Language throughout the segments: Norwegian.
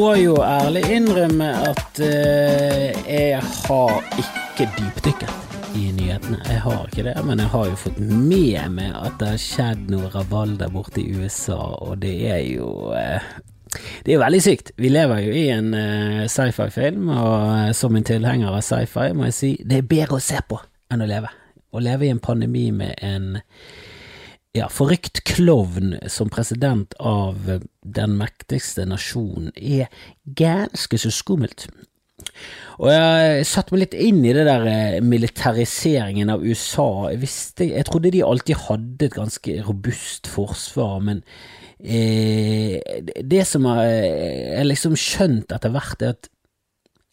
må jo ærlig innrømme at eh, jeg har ikke dypdykket i nyhetene. Jeg har ikke det, men jeg har jo fått med meg at det har skjedd noe rabalder borte i USA, og det er jo eh, det er jo veldig sykt. Vi lever jo i en uh, sci-fi-film, og uh, som en tilhenger av sci-fi må jeg si det er bedre å se på enn å leve. Å leve i en pandemi med en ja, forrykt klovn som president av den mektigste nasjonen er ganske så skummelt. Og jeg satte meg litt inn i det der eh, militariseringen av USA. Jeg, visste, jeg trodde de alltid hadde et ganske robust forsvar, men eh, det som jeg jeg liksom skjønt etter hvert, er at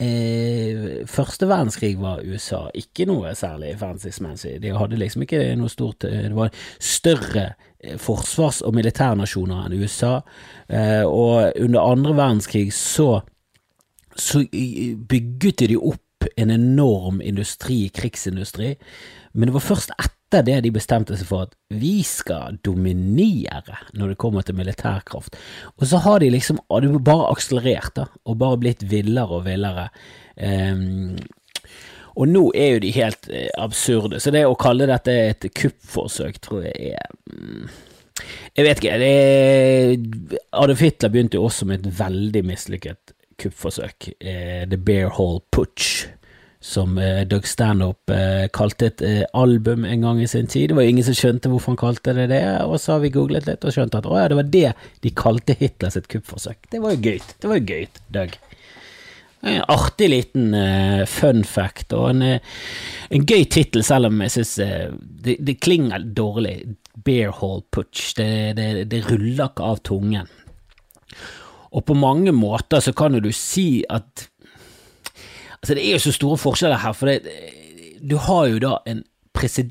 eh, første verdenskrig var USA ikke noe særlig fancy-smancy. De hadde liksom ikke noe stort Det var større eh, forsvars- og militærnasjoner enn USA, eh, og under andre verdenskrig så, så bygget de opp en enorm industri, krigsindustri, men det var først etter det de bestemte seg for at vi skal dominere når det kommer til militærkraft. Og så har de liksom det bare akselerert da, og bare blitt villere og villere. Um, og nå er jo de helt eh, absurde, så det å kalle dette et kuppforsøk tror jeg er mm, Jeg vet ikke. det Adolf Hitler begynte jo også med et veldig mislykket kuppforsøk, eh, The Bear Hall Putsch som eh, Doug Stanhope eh, kalte et eh, album en gang i sin tid. Det var ingen som skjønte hvorfor han kalte det det, og så har vi googlet litt og skjønt at å ja, det var det de kalte Hitler sitt kuppforsøk. Det var jo gøy. Det var jo gøy, Doug. En artig liten uh, fun fact, og en, en gøy tittel, selv om jeg synes uh, det, det, klinger dårlig. Bear Hall Putch. Det, det, det ruller ikke av tungen. Og på mange måter så kan jo du si at Altså, det er jo så store forskjeller her, for det, du har jo da en,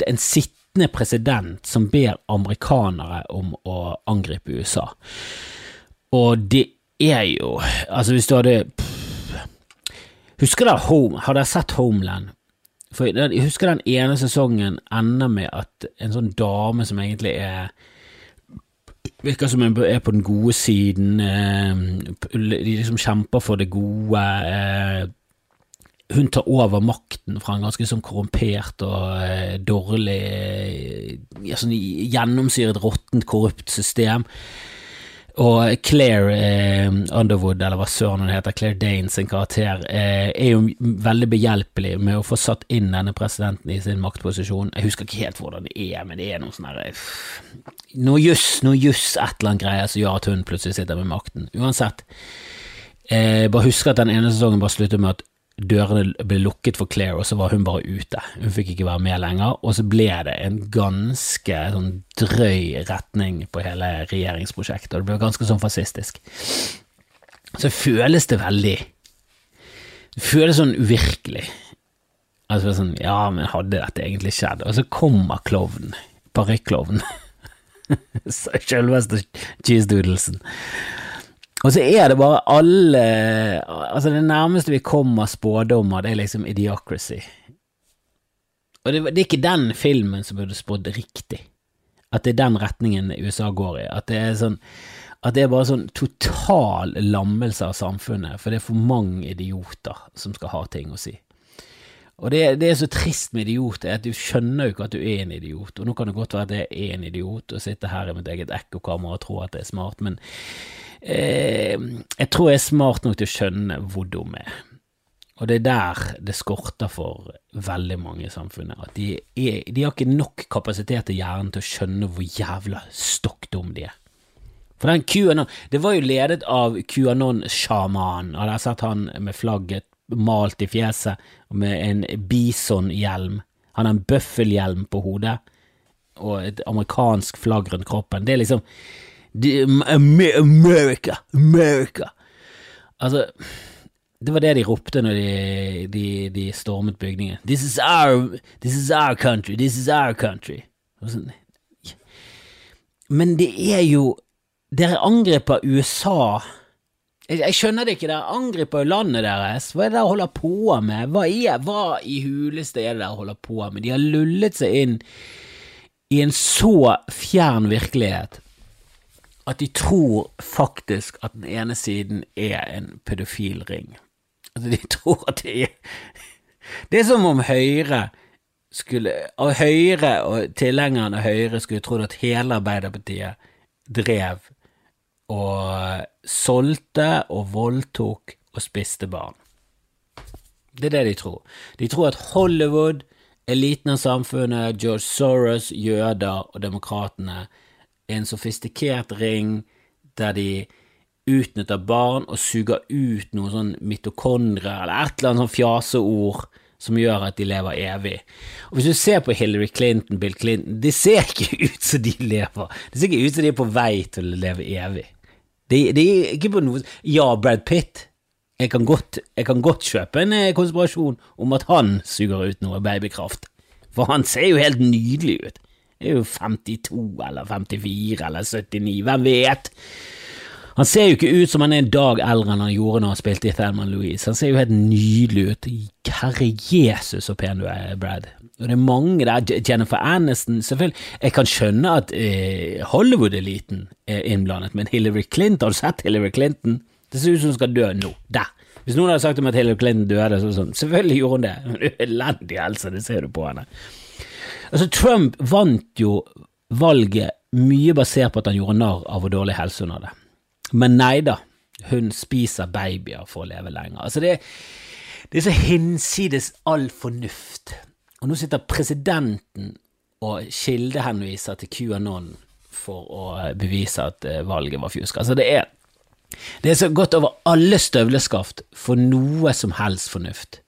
en sittende president som ber amerikanere om å angripe USA. Og det er jo Altså, hvis du hadde Husker dere Home? Har dere sett Homeland? For jeg husker den ene sesongen ender med at en sånn dame som egentlig er Virker som hun er på den gode siden. Eh, de liksom kjemper for det gode. Eh, hun tar over makten fra en ganske sånn korrumpert og eh, dårlig ja, sånn gjennomsyret, råttent, korrupt system. Og Claire eh, Underwood, eller hva søren hun heter, Claire Dane sin karakter, eh, er jo veldig behjelpelig med å få satt inn denne presidenten i sin maktposisjon. Jeg husker ikke helt hvordan det er, men det er noe sånn herre eh, Noe juss, noe juss, et eller annet greier som gjør at hun plutselig sitter med makten. Uansett, eh, bare husk at den ene sesongen bare slutter med at dørene ble lukket for Claire, og så var hun bare ute. Hun fikk ikke være med lenger, og så ble det en ganske sånn drøy retning på hele regjeringsprosjektet, og det ble ganske sånn fascistisk. Så føles det veldig Det føles sånn uvirkelig. Altså sånn, ja, men hadde dette egentlig skjedd? Og så kommer klovnen, parykklovnen, selveste cheese doodlesen. Og så er det bare alle Altså, det nærmeste vi kommer spådommer, det er liksom Idiocracy. Og det, det er ikke den filmen som burde spådd riktig. At det er den retningen USA går i. At det er sånn at det er bare sånn total lammelse av samfunnet, for det er for mange idioter som skal ha ting å si. Og det, det er så trist med idioter, at du skjønner jo ikke at du er en idiot, og nå kan det godt være at jeg er en idiot og sitter her i mitt eget ekkokammer og tror at det er smart, men eh, jeg tror jeg er smart nok til å skjønne hvor dum jeg er. Og det er der det skorter for veldig mange i samfunnet. At de, er, de har ikke nok kapasitet i hjernen til å skjønne hvor jævla stokk dum de er. For den QAnon Det var jo ledet av QAnon-sjamanen. Og der satt han med flagget malt i fjeset, med en bison-hjelm. Han har en bøffelhjelm på hodet, og et amerikansk flagg rundt kroppen. Det er liksom America, America. Altså, det var det de ropte når de, de, de stormet bygningen. This is our, this is our country, this is our country. Men det er jo Dere angriper USA. Jeg, jeg skjønner det ikke, dere angriper jo landet deres. Hva er det dere holder på med? Hva, er, hva i huleste er det dere holder på med? De har lullet seg inn i en så fjern virkelighet at de tror faktisk at den ene siden er en pedofilring. Altså, de tror at det er Det er som om Høyre skulle Og Høyre og tilhengerne av Høyre skulle trodd at hele Arbeiderpartiet drev og solgte og voldtok og spiste barn. Det er det de tror. De tror at Hollywood, eliten av samfunnet, George Soros, jøder og demokratene en sofistikert ring der de utnytter barn og suger ut noen sånn mitokondrier eller et eller annet sånn fjaseord som gjør at de lever evig. Og Hvis du ser på Hillary Clinton, Bill Clinton, de ser ikke ut som de lever. Det ser ikke ut som de er på vei til å leve evig. De, de er ikke på noe Ja, Brad Pitt. Jeg kan, godt, jeg kan godt kjøpe en eh, konspirasjon om at han suger ut noe babykraft. For han ser jo helt nydelig ut. Er jo 52 eller 54 eller 79, hvem vet? Han ser jo ikke ut som han er en dag eldre enn han gjorde når han spilte i Thelma Louise. Han ser jo helt nydelig ut. Herre Jesus, så pen du er, Brad. Og det er mange der. Jennifer Aniston, selvfølgelig. Jeg kan skjønne at eh, Hollywood-eliten er innblandet, men Hillary Clinton, har du sett Hillary Clinton? Det ser ut som hun skal dø nå. Der. Hvis noen hadde sagt om at Hillary Clinton døde, så sånn, selvfølgelig gjorde hun det. Hun er elendig helse, det ser du på henne. Altså, Trump vant jo valget mye basert på at han gjorde narr av hvor dårlig helse hun hadde. Men nei da, hun spiser babyer for å leve lenger. Altså, det, det er så hinsides all fornuft. Og nå sitter presidenten og kildehenviser til QAnon for å bevise at eh, valget var fjusk. Altså, det er, det er så godt over alle støvleskaft for noe som helst fornuft.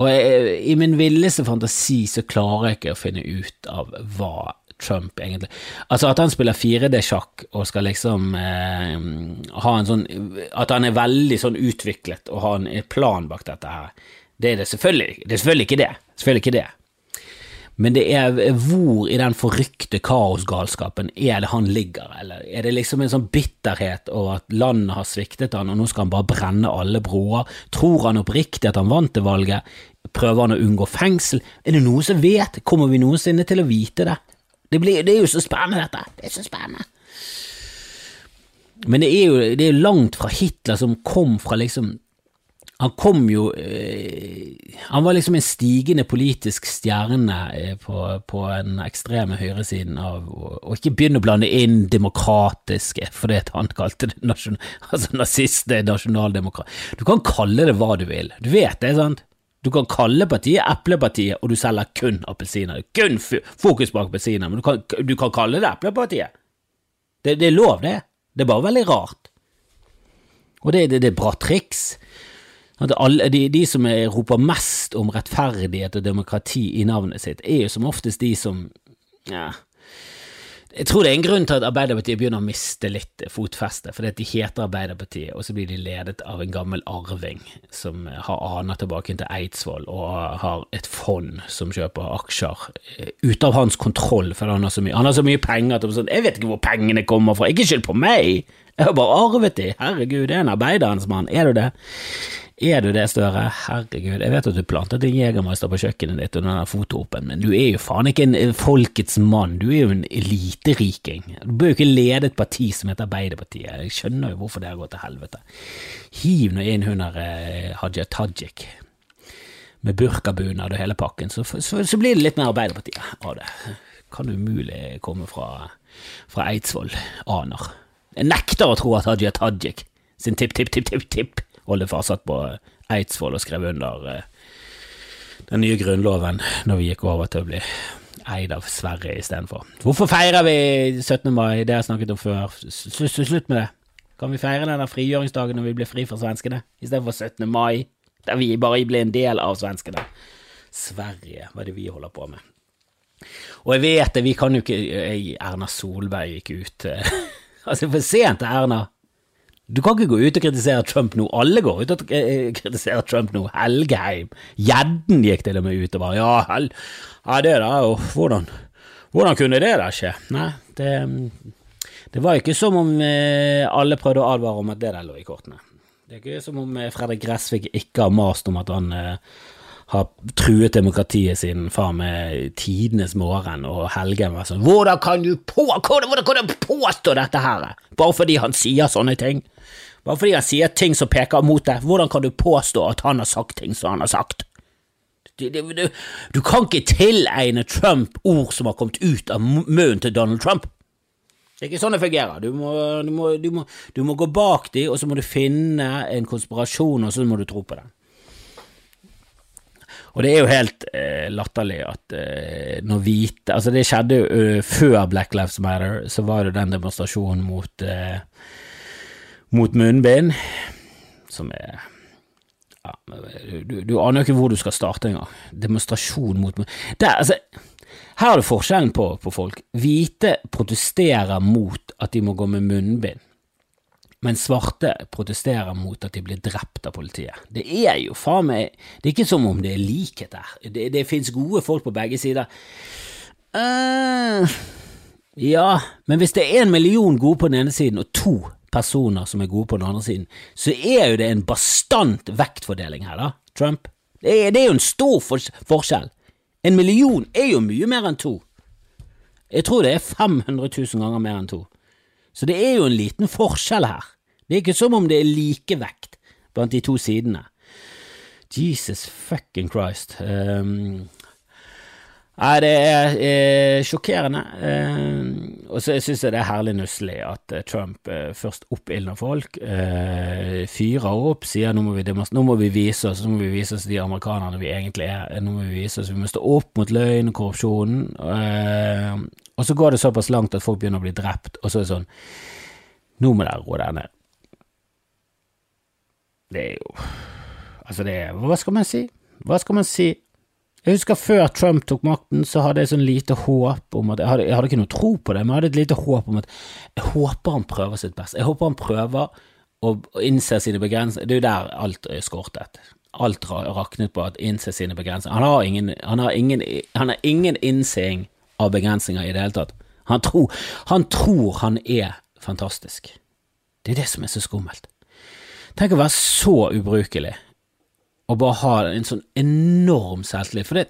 Og jeg, i min villeste fantasi så klarer jeg ikke å finne ut av hva Trump egentlig Altså at han spiller 4D-sjakk og skal liksom eh, ha en sånn At han er veldig sånn utviklet og har en plan bak dette her, det er det selvfølgelig, det er selvfølgelig ikke det. Selvfølgelig ikke det. Men det er hvor i den forrykte kaosgalskapen er det han ligger, eller er det liksom en sånn bitterhet over at landet har sviktet han, og nå skal han bare brenne alle broer? Tror han oppriktig at han vant det valget? Prøver han å unngå fengsel? Er det noen som vet? Kommer vi noensinne til å vite det? Det, blir, det er jo så spennende, dette. Det er så spennende. Men det er jo det er langt fra Hitler som kom fra liksom han kom jo eh, Han var liksom en stigende politisk stjerne eh, på, på den ekstreme høyresiden av Og ikke begynne å blande inn demokratiske, for det han kalte det nasjon, altså nazistene nasjonaldemokrat. Du kan kalle det hva du vil, du vet det, sant? Du kan kalle partiet Eplepartiet, og du selger kun appelsiner. Kun fokus på appelsiner, men du kan, du kan kalle det Eplepartiet. Det, det, er lov, det. Det er bare veldig rart. Og det, det, det er bra triks. Alle, de, de, som er, roper mest om rettferdighet og demokrati i navnet sitt, er jo som oftest de som ja, jeg tror det er en grunn til at Arbeiderpartiet begynner å miste litt fotfeste, fordi at de heter Arbeiderpartiet, og så blir de ledet av en gammel arving som har aner tilbake til Eidsvoll og har et fond som kjøper aksjer eh, ute av hans kontroll, for han har så mye, har så mye penger til sånn, Jeg vet ikke hvor pengene kommer fra, ikke skyld på meg! Jeg har bare arvet de, herregud, det er en arbeiderens mann, er du det? Er du det, Støre? Herregud, jeg vet at du plantet en Jegermeister på kjøkkenet ditt under den fotoopen, men du er jo faen ikke en folkets mann, du er jo en eliteriking. Du bør jo ikke lede et parti som heter Arbeiderpartiet, jeg skjønner jo hvorfor det har gått til helvete. Hiv nå inn hun der eh, Haja Tajik med burkabunad og hele pakken, så, så, så, blir det litt mer Arbeiderpartiet av det. Kan umulig komme fra, fra Eidsvoll, aner. Jeg nekter å tro at Hadia Tajik sin tipp-tipp-tipp-tipp-tipp holde fastsatt på Eidsvoll og skrev under eh, den nye grunnloven når vi gikk over til å bli eid av Sverige istedenfor. Hvorfor feirer vi 17. mai? Det jeg snakket om før. Slutt med det. Kan vi feire denne frigjøringsdagen når vi blir fri fra svenskene, istedenfor 17. mai, der vi bare blir en del av svenskene? Sverige, hva er det vi holder på med? Og jeg vet det, vi kan jo ikke Erna Solberg gikk ut Altså, for sent, Erna. Du kan ikke gå ut og kritisere Trump nå. Alle går ut og eh, kritiserer Trump nå. Helgeheim. Gjedden gikk til og med ut og bare ja, hel, ja det da, og hvordan, hvordan kunne det da skje? Nei, det, det var ikke som om eh, alle prøvde å advare om at det der lå i kortene. Det er ikke som om eh, Fredrik Gressvik ikke har mast om at han har truet demokratiet siden far med tidenes morgen, og Helgen var sånn Hvordan kan du på, hvordan kan du påstå dette her? Bare fordi han sier sånne ting? Bare fordi han sier ting som peker mot deg, hvordan kan du påstå at han har sagt ting som han har sagt? Du, du, du, du kan ikke tilegne Trump ord som har kommet ut av munnen til Donald Trump. Det er ikke sånn det fungerer. Du må, må, må, du må gå bak dem, og så må du finne en konspirasjon, og så må du tro på den. Og det er jo helt eh, latterlig at eh, når hvite Altså, det skjedde jo uh, før Black Lives Matter, så var det den demonstrasjonen mot eh, mot munnbind, som er ja, du, du, aner jo ikke hvor du skal starte engang. Demonstrasjon mot munnbind altså, Her er det forskjellen på, på folk. Hvite protesterer mot at de må gå med munnbind men svarte protesterer mot at de blir drept av politiet. Det er jo faen meg Det er ikke som om det er likhet der. Det, det fins gode folk på begge sider. Uh, ja, men hvis det er en million gode på den ene siden og to personer som er gode på den andre siden, så er jo det en bastant vektfordeling her, da, Trump. Det er, det er jo en stor for forskjell. En million er jo mye mer enn to. Jeg tror det er 500 000 ganger mer enn to. Så det er jo en liten forskjell her. Det er ikke som om det er likevekt blant de to sidene. Jesus fucking Christ. Um, Nei, det er eh, sjokkerende. Eh, og så syns jeg det er herlig nusselig at eh, Trump eh, først oppildner folk, eh, fyrer opp, sier nå må, vi nå må vi vise oss, nå må vi vise oss de amerikanerne vi egentlig er, nå må vi vise oss, vi må stå opp mot løgn og korrupsjonen. Eh, og så går det såpass langt at folk begynner å bli drept, og så er det sånn Nå må dere roe dere ned. Det er jo Altså, det er Hva skal man si? Hva skal man si? Jeg husker før Trump tok makten, så hadde jeg sånn lite håp om at Jeg hadde, jeg hadde ikke noe tro på det, men jeg hadde et lite håp om at Jeg håper han prøver sitt beste. Jeg håper han prøver å innse sine begrensninger. Det er jo der alt er skortet. Alt raknet på at innse sine begrensninger. Han har ingen, han har ingen, han har ingen innseing av begrensninger i det hele tatt. Han tror, han tror han er fantastisk. Det er det som er så skummelt. Tenk å være så ubrukelig og bare ha en sånn enorm selvtillit. For det,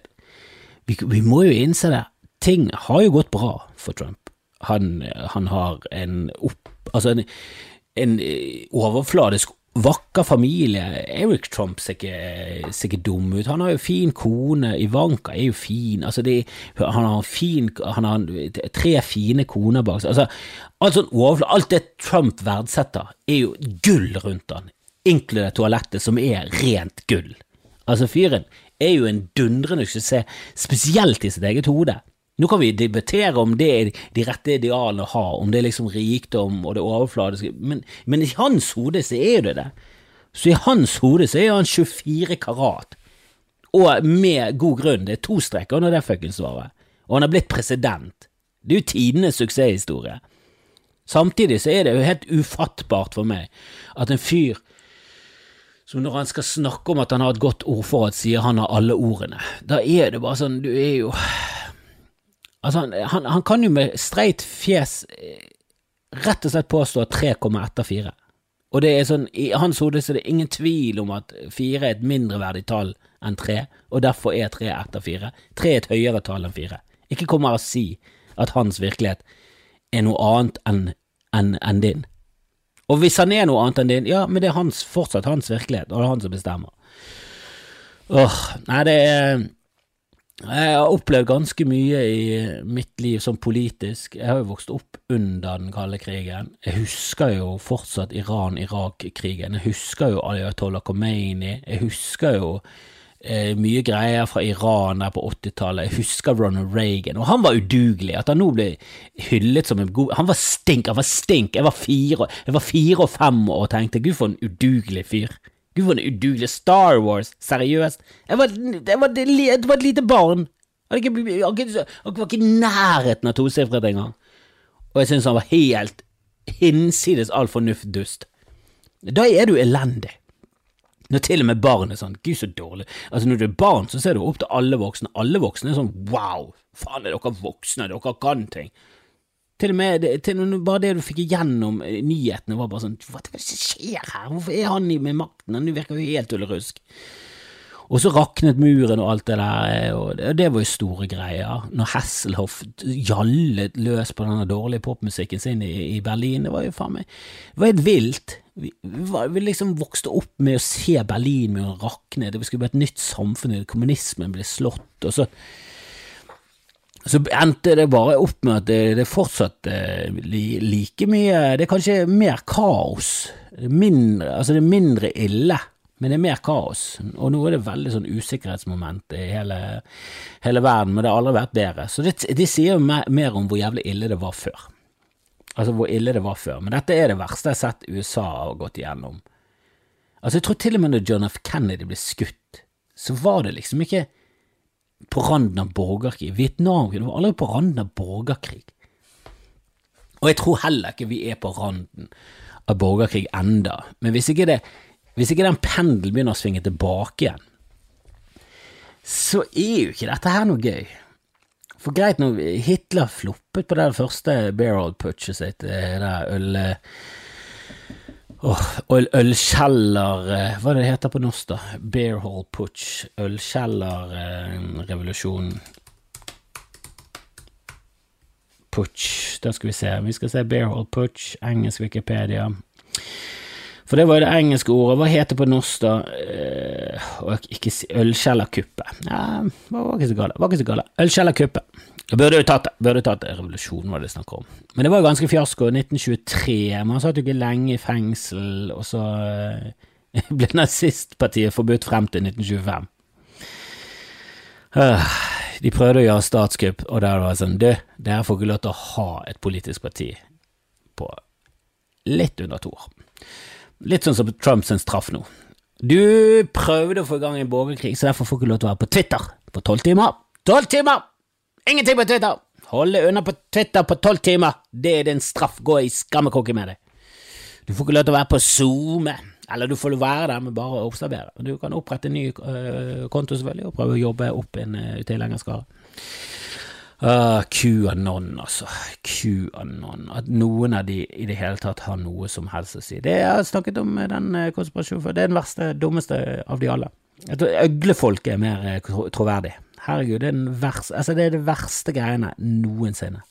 vi, vi, må jo innse det, ting har jo gått bra for Trump. Han, han har en opp... Altså en, en overfladisk vakker familie. Eric Trump ser ikke, ser ikke, dum ut. Han har jo fin kone. Ivanka er jo fin. Altså det, han har fin Han har tre fine koner bak seg. Altså, alt, sånn alt det Trump verdsetter, er jo gull rundt han inkludert toalettet, som er rent gull. Altså, fyren er jo en dundrende suksess, spesielt i sitt eget hode. Nå kan vi debattere om det er de rette idealene å ha, om det er liksom rikdom og det overfladiske, men, men i hans hode så er det det. Så i hans hode så er han 24 karat, og med god grunn, det er to streker under det fuckings svaret, og han har blitt president. Det er jo tidenes suksesshistorie. Samtidig så er det jo helt ufattbart for meg at en fyr som når han skal snakke om at han har et godt ordforråd, sier han har alle ordene. Da er det bare sånn, du er jo Altså, han, han, han kan jo med streit fjes eh, rett og slett påstå at tre kommer etter fire. Og det er sånn, i hans hode er det ingen tvil om at fire er et mindreverdig tall enn tre, og derfor er tre etter fire. Tre er et høyere tall enn fire. Ikke kom her og si at hans virkelighet er noe annet enn en, en din. Og hvis han er noe annet enn din, ja, men det er hans, fortsatt hans virkelighet, og det er han som bestemmer. Åh, nei, det er Jeg har opplevd ganske mye i mitt liv som politisk. Jeg har jo vokst opp under den kalde krigen. Jeg husker jo fortsatt Iran-Irak-krigen. Jeg husker jo Ayatollah Khomeini. Jeg husker jo eh, mye greier fra Iran der på 80-tallet. Jeg husker Ronald Reagan, og han var udugelig. At han nå ble hyllet som en god Han var stink, han var stink. Jeg var fire, jeg var fire og fem år og tenkte gud, for en udugelig fyr. Gud, for en udugelig Star Wars, seriøst. Jeg var, jeg var, jeg var et lite barn. Han var ikke i nærheten av tosifret engang. Og jeg syns han var helt hinsides all fornuft-dust. Da er du elendig. Når til og med barn er sånn Gud, så dårlig. Altså Når du er barn, så ser du opp til alle voksne. Alle voksne er sånn wow, faen er dere voksne, dere kan ting. Til og med til, bare det du fikk igjennom eh, nyhetene, var bare sånn Hva er det som skjer her? Hvorfor er han med makten? Han virker jo helt tullerusk. Og så raknet muren og alt det der, og det, var jo store greier. Når Hasselhoff gjallet løs på denne dårlige popmusikken sin i, i Berlin, det var jo faen meg Det var helt vilt. Vi, vi, liksom vokste opp med å se Berlinmuren rakne, det skulle bli et nytt samfunn, kommunismen ble slått, og så så endte det bare opp med at det, det fortsatt eh, like mye Det er kanskje mer kaos. Mindre, altså det er mindre ille men det er mer kaos, og nå er det veldig sånn usikkerhetsmoment i hele, hele verden, men det har aldri vært bedre. Så det, de sier jo mer, om hvor jævlig ille det var før. Altså hvor ille det var før. Men dette er det verste jeg har sett USA har gått igjennom. Altså Jeg tror til og med når John F. Kennedy ble skutt, så var det liksom ikke på randen av borgerkrig. Vietnam det var aldri på randen av borgerkrig. Og jeg tror heller ikke vi er på randen av borgerkrig enda, men hvis ikke det hvis ikke den pendelen begynner å svinge tilbake igjen, så er jo ikke dette her noe gøy. For greit nå, Hitler floppet på det første barrel-putchet sitt, det der øl... Oh, ølkjeller eh, Hva er det det heter på norsk, da? Bearhall putch. Ølkjellerrevolusjonen. Putch. Da skal vi se. Vi skal se Bearhall putch, engelsk Wikipedia. For det var jo det engelske ordet. Hva heter det på norsk, da? Uh, ikke si ølkjellerkuppe. Ja, var ikke så galt. Var ikke så gale. Ølkjellerkuppe. Burde jo tatt det. Burde tatt det. Revolusjonen var det snakk om. Men det var jo ganske fiasko. 1923. Man satt jo ikke lenge i fengsel, og så uh, ble nazistpartiet forbudt frem til 1925. Uh, ah, de prøvde å gjøre statskupp, og der var det sånn Du, dere får ikke lov til å ha et politisk parti på litt under to år. Litt sånn som Trumps straff nå. Du prøvde å få i gang en borgerkrig, så derfor får du ikke lov til å være på Twitter på tolv timer. Tolv timer! Ingenting på Twitter! Hold deg unna på Twitter på tolv timer! Det er din straff. Gå i skammekroken med deg. Du får ikke lov til å være på SoMe. Eller du får være der, men bare observere. Du kan opprette en ny uh, konto, selvfølgelig, og prøve å jobbe opp en uh, tilhengerskare. Uh, QAnon, altså. QAnon. At noen av de i det hele tatt har noe som helst å si. Det jeg har snakket om den eh, konspirasjonen før. Det er den verste, dummeste av de alle. Jeg tror Øglefolk er mer eh, troverdig. Herregud, det er, verste, altså det er det verste greiene noensinne.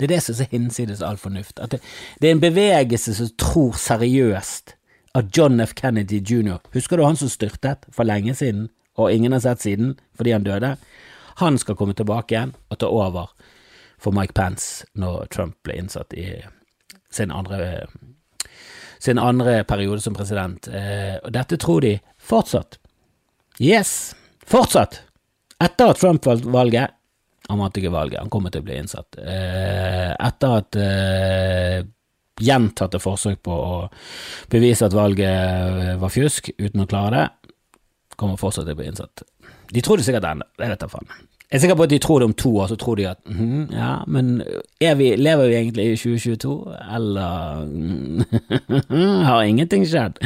Det er det som er hinsides all fornuft. At det, det, er en bevegelse som tror seriøst at John F. Kennedy jr. Husker du han som styrtet for lenge siden, og ingen har sett siden fordi han døde? Han skal komme tilbake igjen og ta over for Mike Pence når Trump ble innsatt i sin andre, sin andre periode som president. Eh, og dette tror de fortsatt. Yes, fortsatt! Etter at Trump valgte valget Han vant ikke valget, han kommer til å bli innsatt. Eh, etter at eh, gjentatte forsøk på å bevise at valget var fjusk, uten å klare det, kommer fortsatt til å bli innsatt. De tror det sikkert ennå, det vet jeg faen. Jeg er sikker på at de tror det om to år, så tror de at mm, ja, men vi, lever vi egentlig i 2022, eller har ingenting skjedd?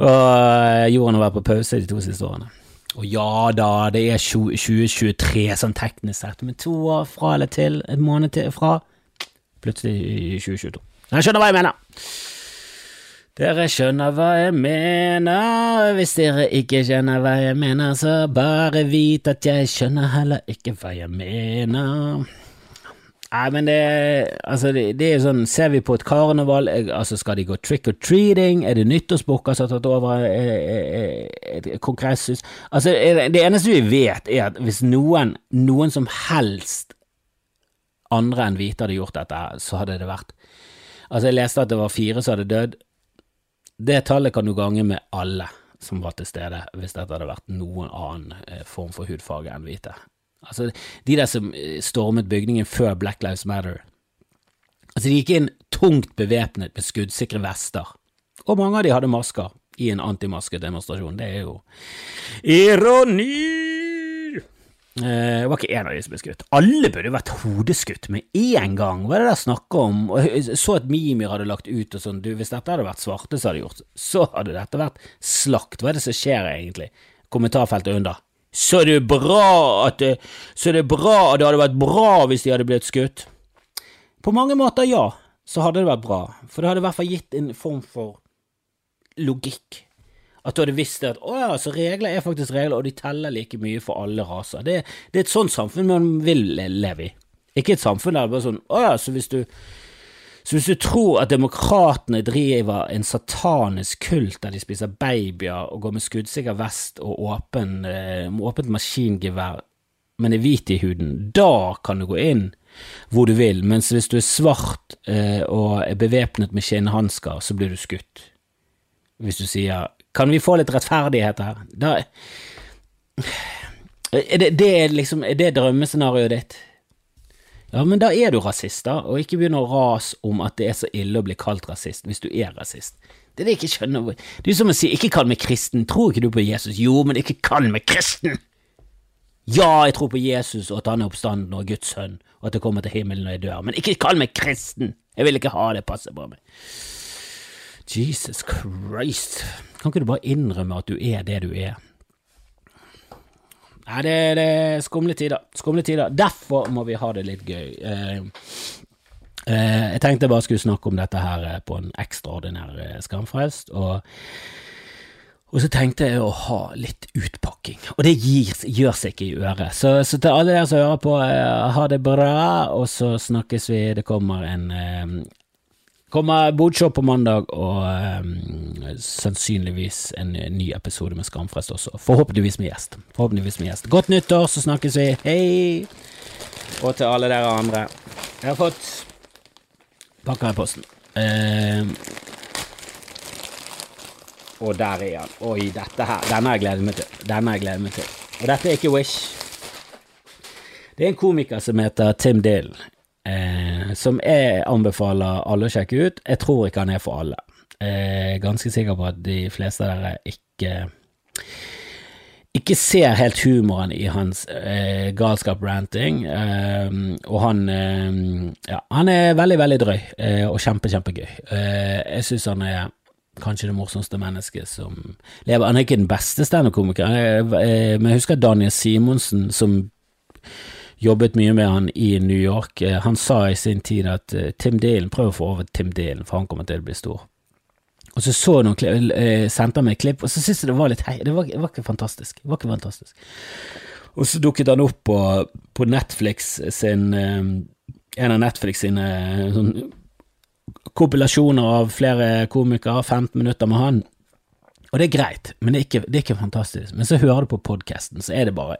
Og eh, jorden har vært på pause de to siste årene. Og ja da, det er 2023 sånn teknisk sett, men to år fra eller til, en måned til fra, plutselig i 2022. Jeg skjønner hva jeg mener. Dere skjønner hva jeg mener, hvis dere ikke skjønner hva jeg mener, så bare vit at jeg skjønner heller ikke hva jeg mener. Nei, men det, altså det, det er sånn, ser vi på et karneval, altså skal de gå trick or treating, er det nyttårsbukker som har tatt over et kongresshus? Altså, det eneste vi vet, er at hvis noen, noen som helst andre enn hvite hadde gjort dette, så hadde det vært Altså, jeg leste at det var fire som hadde dødd, det tallet kan du gange med alle som var til stede, hvis dette hadde vært noen annen eh, form for hudfarge enn hvite. Altså, de der som eh, stormet bygningen før Black Lives Matter. Altså, de gikk inn tungt bevæpnet med skuddsikre vester, og mange av de hadde masker i en antimaskedemonstrasjon. Det er jo ironi! Eh, det var ikke en av de som ble skutt. Alle burde vært hodeskutt med en gang. Hva er det der snakk om? Jeg så at Mimir hadde lagt ut og sånn, du, hvis dette hadde vært svarte som hadde gjort, så hadde dette vært slakt. Hva er det som skjer egentlig? Kommentarfeltet under. Så det er bra at det, så det er bra at det hadde vært bra hvis de hadde blitt skutt. På mange måter, ja, så hadde det vært bra, for det hadde i hvert fall gitt en form for logikk. At du hadde visst det at å ja, så regler er faktisk regler, og de teller like mye for alle raser. Det, det er et sånt samfunn man vil leve i. Ikke et samfunn der det bare sånn å ja, så hvis du så hvis du tror at demokratene driver en satanisk kult der de spiser babyer og går med skuddsikker vest og åpen, eh, åpent maskingevær, men er hvit i huden, da kan du gå inn hvor du vil, mens hvis du er svart eh, og er bevæpnet med skinnhansker, så blir du skutt. Hvis du sier 'kan vi få litt rettferdighet her', da er det, det er liksom, er det drømmescenarioet ditt? Ja, men da er du rasist, da, og ikke begynn å rase om at det er så ille å bli kalt rasist hvis du er rasist. Det er det jeg ikke skjønner. Det er som å si 'ikke kall meg kristen', tror ikke du på Jesus? Jo, men ikke kall meg kristen! Ja, jeg tror på Jesus og at han er oppstanden og Guds sønn, og at jeg kommer til himmelen når jeg dør, men ikke kall meg kristen! Jeg vil ikke ha det, passet på meg. Jesus Christ, kan ikke du bare innrømme at du er det du er? Nei, det, det er skumle tider. Skumle tider. Derfor må vi ha det litt gøy. Eh, eh, jeg tenkte jeg bare skulle snakke om dette her eh, på en ekstraordinær eh, Skamfrelst, og, og så tenkte jeg å ha litt utpakking, og det gir, gjør seg ikke i øret. Så, så, til alle dere som hører på, eh, ha det bra, og så snakkes vi. Det kommer en eh, kommer bodshow på mandag, og um, sannsynligvis en ny episode med Skamfrest også. Forhåpentligvis med gjest. Forhåpentligvis med gjest. Godt nyttår, så snakkes vi. Hei! Og til alle dere andre. Jeg har fått pakker i posten. Uh, og der er han. Oi, dette her. Denne har jeg gledet meg til. Denne har jeg gledet meg til. Og dette er ikke Wish. Det er en komiker som heter Tim Dale. eh, som jeg anbefaler alle å sjekke ut. Jeg tror ikke han er for alle. Jeg er ganske sikker på at de fleste av dere ikke ikke ser helt humoren i hans eh, galskap-ranting, eh, og han eh, ja, han er veldig, veldig drøy eh, og kjempe, kjempegøy. Eh, jeg syns han er kanskje det morsomste mennesket som lever. Han er ikke den beste standup-komikeren, eh, men jeg husker Daniel Simonsen som jobbet mye med han i New York. Eh, han sa i sin tid at eh, Tim Dalen, prøv å få over Tim Dalen, for han kommer til å bli stor. Og så så noen klipp, eh, sendte han meg et klipp, og så syntes jeg det var litt hei, det var, det var, ikke fantastisk. Det var ikke fantastisk. Og så dukket han opp på, på Netflix sin En av Netflix sine sånn, kompilasjoner av flere komikere, 15 minutter med han. Og det er greit, men det er ikke, det er ikke fantastisk. Men så hører du på podkasten, så er det bare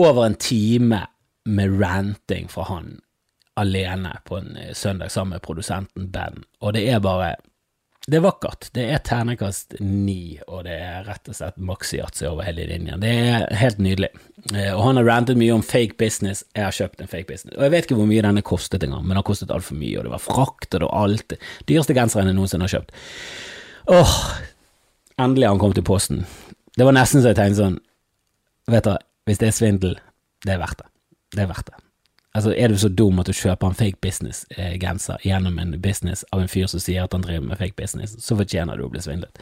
over en time med ranting fra han alene på en eh, søndag sammen med produsenten Ben, og det er bare det er vakkert. Det er ternekast ni, og det er rett og slett maxiyatzy over hele linjen. Det er helt nydelig. Eh, og han har rantet mye om fake business. Jeg har kjøpt en fake business. Og jeg vet ikke hvor mye denne kostet engang, men den har kostet altfor mye, og det var frakt og alt. Dyreste genseren jeg noensinne har kjøpt. Åh, endelig har han kommet i posten. Det var nesten så jeg tenkte sånn, vet du hvis det er svindel, det er verdt det. Det er verdt det. Altså, er du så dum at du kjøper en fake business-genser gjennom en business av en fyr som sier at han driver med fake business, så fortjener du å bli svindlet.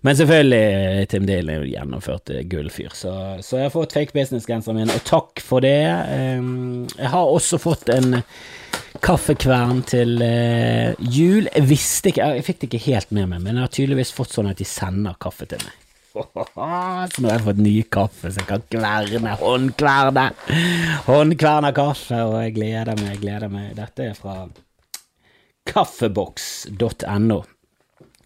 Men selvfølgelig, eh, Tim Dale er jo gjennomført eh, gullfyr, så, så jeg har fått fake business-genseren min, og takk for det. Ehm, jeg har også fått en kaffekvern til jul. Jeg visste ikke, jeg fikk det ikke helt med meg, men jeg har tydeligvis fått sånn at de sender kaffe til meg. Så nå har jeg fått ny kaffe, så jeg kan kverne, håndkverne. Håndkverne kaffe, og jeg gleder meg, jeg gleder meg. Dette er fra kaffeboks.no.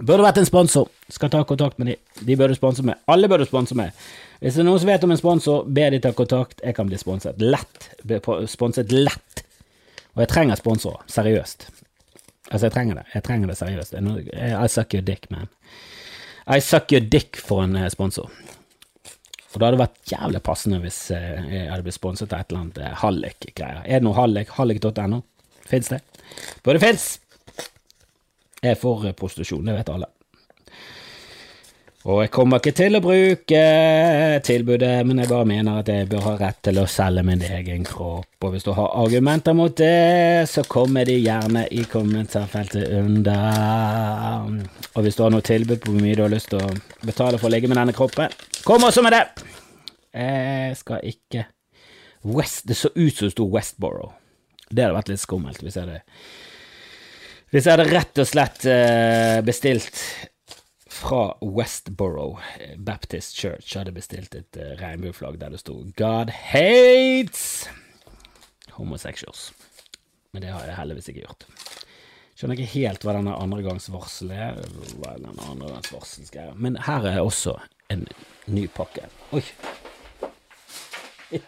Burde vært en sponsor. Skal ta kontakt med de. De burde sponse meg. Alle burde sponse meg. Hvis det er noen som vet om en sponsor, be de ta kontakt. Jeg kan bli sponset lett. Sponset lett. Og jeg trenger sponsorer. Seriøst. Altså, jeg trenger det. Jeg trenger det seriøst. I suck your dick, man. I suck your dick for en eh, sponsor. Og det hadde vært jævlig passende hvis eh, jeg hadde blitt sponset av et eller annet eh, Hallik-greier. Er det noe Hallik? Hallik.no? Fins det? Både det fins! Jeg er for prostitusjon, det vet alle. Og jeg kommer ikke til å bruke tilbudet, men jeg bare mener at jeg bør ha rett til å selge min egen kropp. Og hvis du har argumenter mot det, så kommer de gjerne i kommentarfeltet under. Og hvis du har noe tilbud på hvor mye du har lyst til å betale for å ligge med denne kroppen, kom også med det! Jeg skal ikke West, Det så ut som det sto Westborough. Det hadde vært litt skummelt hvis jeg hadde Hvis jeg hadde rett og slett eh, bestilt fra Westboro Baptist Church hadde bestilt et uh, regnbueflagg der det sto 'God hates homosexuals'. Men det har jeg heldigvis ikke gjort. Skjønner ikke helt hva denne andregangsvarselet er. Hva er denne andregangsvarselsgreia. Men her er også en ny pakke. Oi!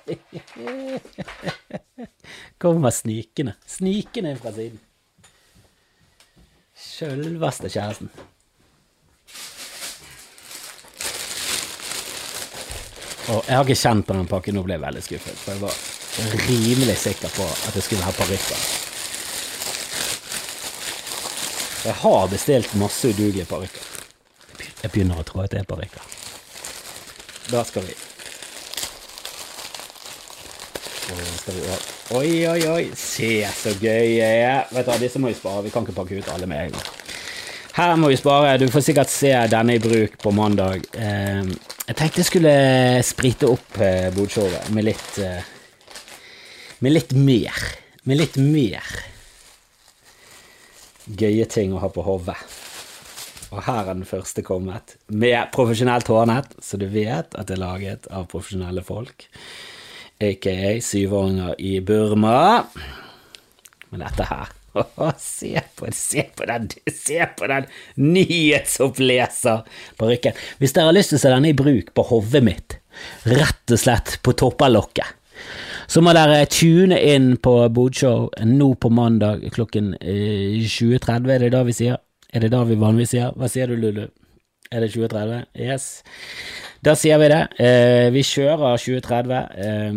Kommer snikende. Snikende fra siden. Sjølveste kjæresten. Og jeg har ikke kjent på den pakken, nå ble jeg veldig skuffet. For jeg var rimelig sikker på at jeg skulle ha parykker. Jeg har bestilt masse udugelige parykker. Jeg begynner å tro at det er parykker. Da skal vi Oi, oi, oi. Se så gøy jeg er. Vet du, Disse må vi spare. Vi kan ikke pakke ut alle med en gang. Her må vi spare. Du får sikkert se denne i bruk på mandag. Ehm, jeg tenkte jeg skulle sprite opp eh, bodshowet med litt eh, Med litt mer. Med litt mer gøye ting å ha på hodet. Og her er den første kommet, med profesjonelt hårnett, så du vet at det er laget av profesjonelle folk aka syvåringer i Burma. Men dette her Se på, se på den Se på den nyhetsoppleserparykken! Hvis dere har lyst til å se denne i bruk på hodet mitt, rett og slett på topperlokket, så må dere tune inn på Bodshow nå på mandag klokken 20.30. Eh, er det da vi sier? Er det da vi vanligvis sier? Hva sier du, Lulu? Er det 2030? Yes. Da sier vi det. Eh, vi kjører 2030, eh,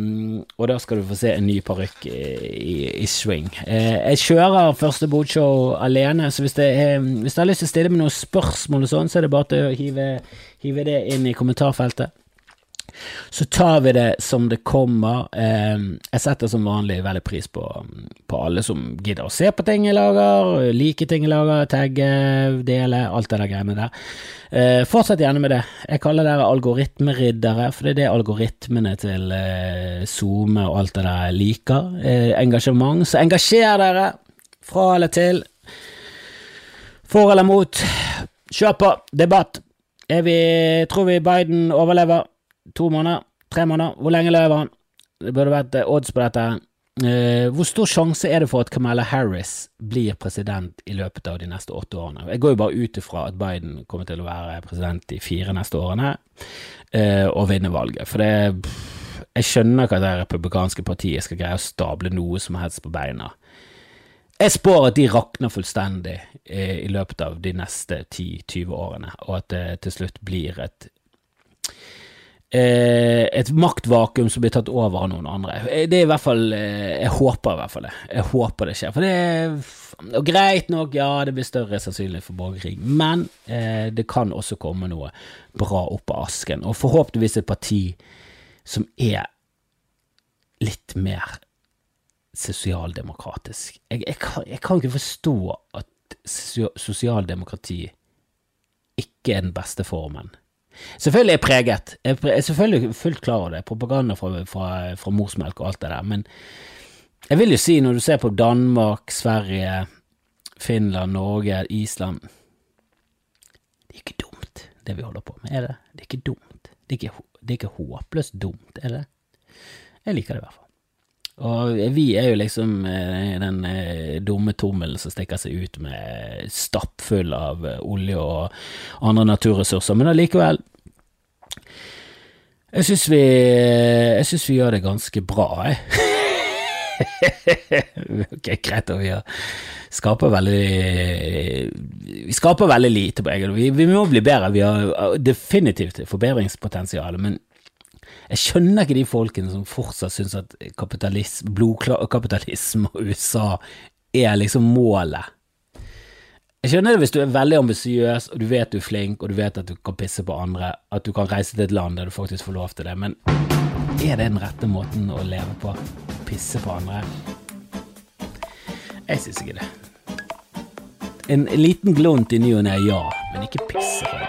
og da skal du få se en ny parykk i, i, i, swing. Eh, jeg kjører første bodshow alene, så hvis det, er, hvis du har lyst til å stille med noen spørsmål og sånn, så er det bare til å hive, hive det inn i kommentarfeltet. Så tar vi det som det kommer. Jeg setter som vanlig veldig pris på, på alle som gidder å se på ting jeg lager, like ting jeg lager, tagge, dele, alt det der greiene der. Eh, fortsett gjerne med det. Jeg kaller dere algoritmeriddere, for det er det algoritmene til eh, SoMe og alt det der liker. Eh, engasjement. Så engasjer dere, fra eller til. For eller mot. Kjør på! Debatt! Vi, tror vi Biden overlever? To måneder? Tre måneder? Hvor lenge lever han? Det burde vært eh, odds på dette. Uh, hvor stor sjanse er det for at Kamala Harris blir president i løpet av de neste åtte årene? Jeg går jo bare ut ifra at Biden kommer til å være president de fire neste årene uh, og vinne valget. For det Jeg skjønner ikke at det republikanske partiet skal greie å stable noe som helst på beina. Jeg spår at de rakner fullstendig uh, i løpet av de neste 10-20 årene, og at det til slutt blir et et maktvakuum som blir tatt over av noen andre. Eh, det er i hvert fall eh, Jeg håper i hvert fall det. Jeg håper det skjer. For det er greit nok, ja, det blir større sannsynlighet for borgerkrig, men eh, det kan også komme noe bra opp av asken. Og forhåpentligvis et parti som er litt mer sosialdemokratisk. Jeg, jeg, kan, jeg kan ikke forstå at sosialdemokrati ikke er den beste formen Selvfølgelig er jeg preget. Jeg er selvfølgelig fullt klar over det. Propaganda fra, fra, fra morsmelk og alt det der. Men jeg vil jo si, når du ser på Danmark, Sverige, Finland, Norge, Island Det er ikke dumt, det vi holder på med, er det? Det er ikke dumt. Det er ikke, det er ikke håpløst dumt, er det? Jeg liker det i hvert fall. Og vi er jo liksom eh, den eh, dumme tommelen som stikker seg ut med stappfull av eh, olje og andre naturressurser, men allikevel Jeg syns vi, jeg synes vi gjør det ganske bra, jeg. ok, greit, og vi skaper veldig Vi skaper veldig lite på egen vi, vi må bli bedre, vi har definitivt forbedringspotensial, men jeg skjønner ikke de folkene som fortsatt syns at blodkapitalisme og USA er liksom målet. Jeg skjønner det hvis du er veldig ambisiøs, og du vet du er flink, og du vet at du kan pisse på andre, at du kan reise til et land der du faktisk får lov til det, men er det den rette måten å leve på? Pisse på andre? Jeg syns ikke det. En liten glunt i ny og ne, ja, men ikke pisse på tiden.